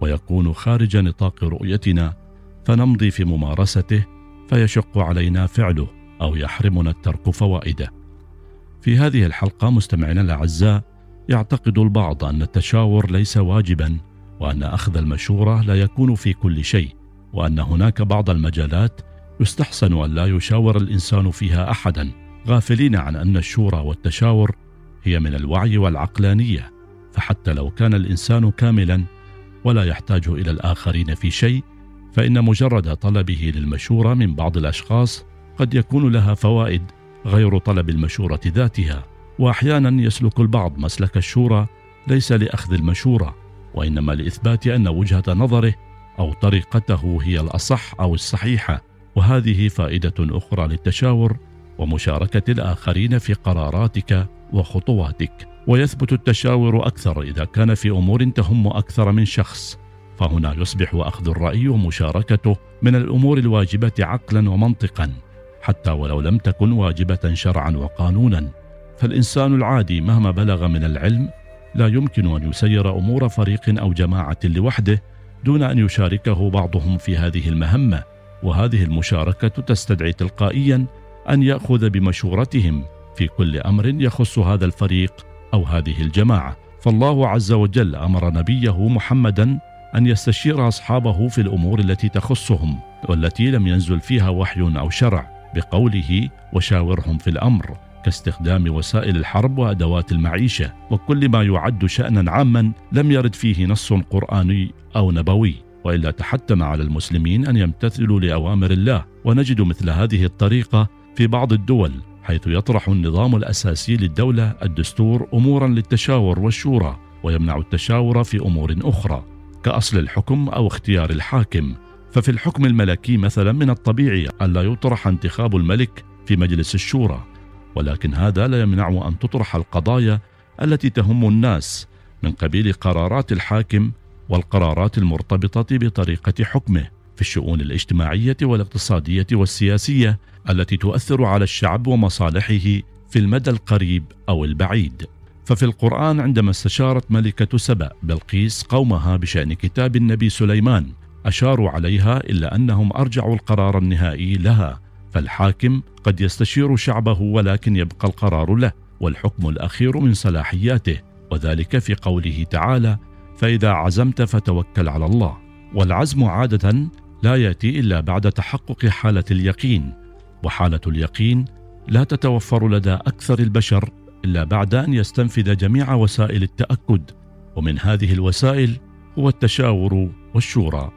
ويكون خارج نطاق رؤيتنا فنمضي في ممارسته فيشق علينا فعله أو يحرمنا الترك فوائده. في هذه الحلقة مستمعينا الأعزاء يعتقد البعض أن التشاور ليس واجبا وأن أخذ المشورة لا يكون في كل شيء وأن هناك بعض المجالات يستحسن أن لا يشاور الإنسان فيها احدا غافلين عن أن الشورى والتشاور هي من الوعي والعقلانية فحتى لو كان الإنسان كاملا ولا يحتاج إلى الآخرين في شيء فإن مجرد طلبه للمشورة من بعض الأشخاص قد يكون لها فوائد غير طلب المشورة ذاتها واحيانا يسلك البعض مسلك الشورى ليس لأخذ المشورة وإنما لإثبات أن وجهة نظره أو طريقته هي الأصح أو الصحيحة وهذه فائدة أخرى للتشاور ومشاركة الآخرين في قراراتك وخطواتك. ويثبت التشاور أكثر إذا كان في أمور تهم أكثر من شخص فهنا يصبح أخذ الرأي ومشاركته من الأمور الواجبة عقلا ومنطقا حتى ولو لم تكن واجبة شرعا وقانونا. فالإنسان العادي مهما بلغ من العلم لا يمكن أن يسير أمور فريق أو جماعة لوحده دون أن يشاركه بعضهم في هذه المهمة وهذه المشاركة تستدعي تلقائيا أن يأخذ بمشورتهم. في كل أمر يخص هذا الفريق أو هذه الجماعة. فالله عز وجل أمر نبيه محمدا أن يستشير أصحابه في الأمور التي تخصهم والتي لم ينزل فيها وحي أو شرع بقوله وشاورهم في الأمر كاستخدام وسائل الحرب وأدوات المعيشة. وكل ما يعد شانا عاما لم يرد فيه نص قرآني أو نبوي. وإلا تحتم على المسلمين أن يمتثلوا لأوامر الله. ونجد مثل هذه الطريقة في بعض الدول. حيث يطرح النظام الأساسي للدولة الدستور امورا للتشاور والشورى ويمنع التشاور في أمور أخرى كأصل الحكم أو اختيار الحاكم. ففي الحكم الملكي مثلا من الطبيعي الا يطرح انتخاب الملك في مجلس الشورى ولكن هذا لا يمنع أن تطرح القضايا التي تهم الناس من قبيل قرارات الحاكم والقرارات المرتبطة بطريقة حكمه. في الشؤون الاجتماعية والاقتصادية والسياسية التي تؤثر على الشعب ومصالحه في المدى القريب أو البعيد. ففي القرآن عندما استشارت ملكة سبأ بلقيس قومها بشأن كتاب النبي سليمان أشاروا عليها إلا أنهم أرجعوا القرار النهائي لها فالحاكم قد يستشير شعبه ولكن يبقى القرار له والحكم الأخير من صلاحياته وذلك في قوله تعالى فإذا عزمت فتوكل على الله والعزم عادة لا يأتي إلا بعد تحقق حالة اليقين وحالة اليقين لا تتوفر لدى أكثر البشر إلا بعد أن يستنفذ جميع وسائل التأكد ومن هذه الوسائل هو التشاور والشورى.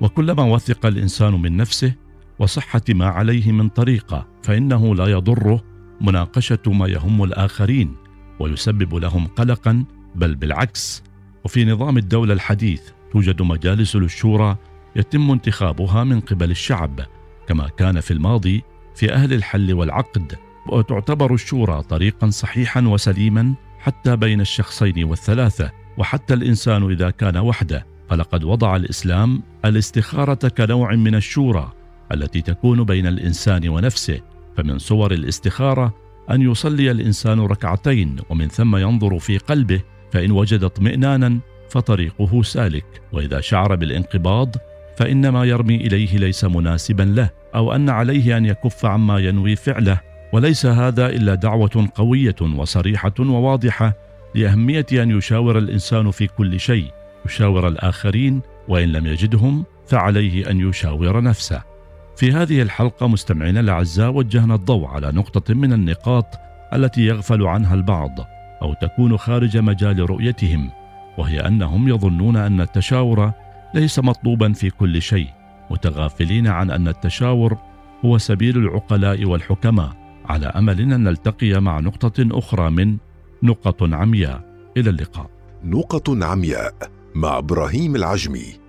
وكلما وثق الإنسان من نفسه وصحة ما عليه من طريقة فإنه لا يضره مناقشة ما يهم الآخرين ويسبب لهم قلقا بل بالعكس. وفي نظام الدولة الحديث توجد مجالس للشورى يتم انتخابها من قبل الشعب كما كان في الماضي في أهل الحل والعقد وتعتبر الشورى طريقا صحيحا وسليما حتى بين الشخصين والثلاثة وحتى الإنسان إذا كان وحده. فلقد وضع الإسلام الاستخارة كنوع من الشورى التي تكون بين الإنسان ونفسه فمن صور الاستخارة أن يصلي الإنسان ركعتين ومن ثم ينظر في قلبه فإن وجد اطمئنانا فطريقه سالك. وإذا شعر بالانقباض فان ما يرمي إليه ليس مناسبا له أو أن عليه أن يكف عما ينوي فعله وليس هذا إلا دعوة قوية وصريحة وواضحة لأهمية أن يشاور الإنسان في كل شيء يشاور الآخرين وإن لم يجدهم فعليه أن يشاور نفسه. في هذه الحلقة مستمعينا الأعزاء وجهنا الضوء على نقطة من النقاط التي يغفل عنها البعض أو تكون خارج مجال رؤيتهم وهي أنهم يظنون أن التشاور ليس مطلوبا في كل شيء متغافلين عن أن التشاور هو سبيل العقلاء والحكماء. على امل أن نلتقي مع نقطة أخرى من نقط عمياء. إلى اللقاء. نقط عمياء مع إبراهيم العجمي.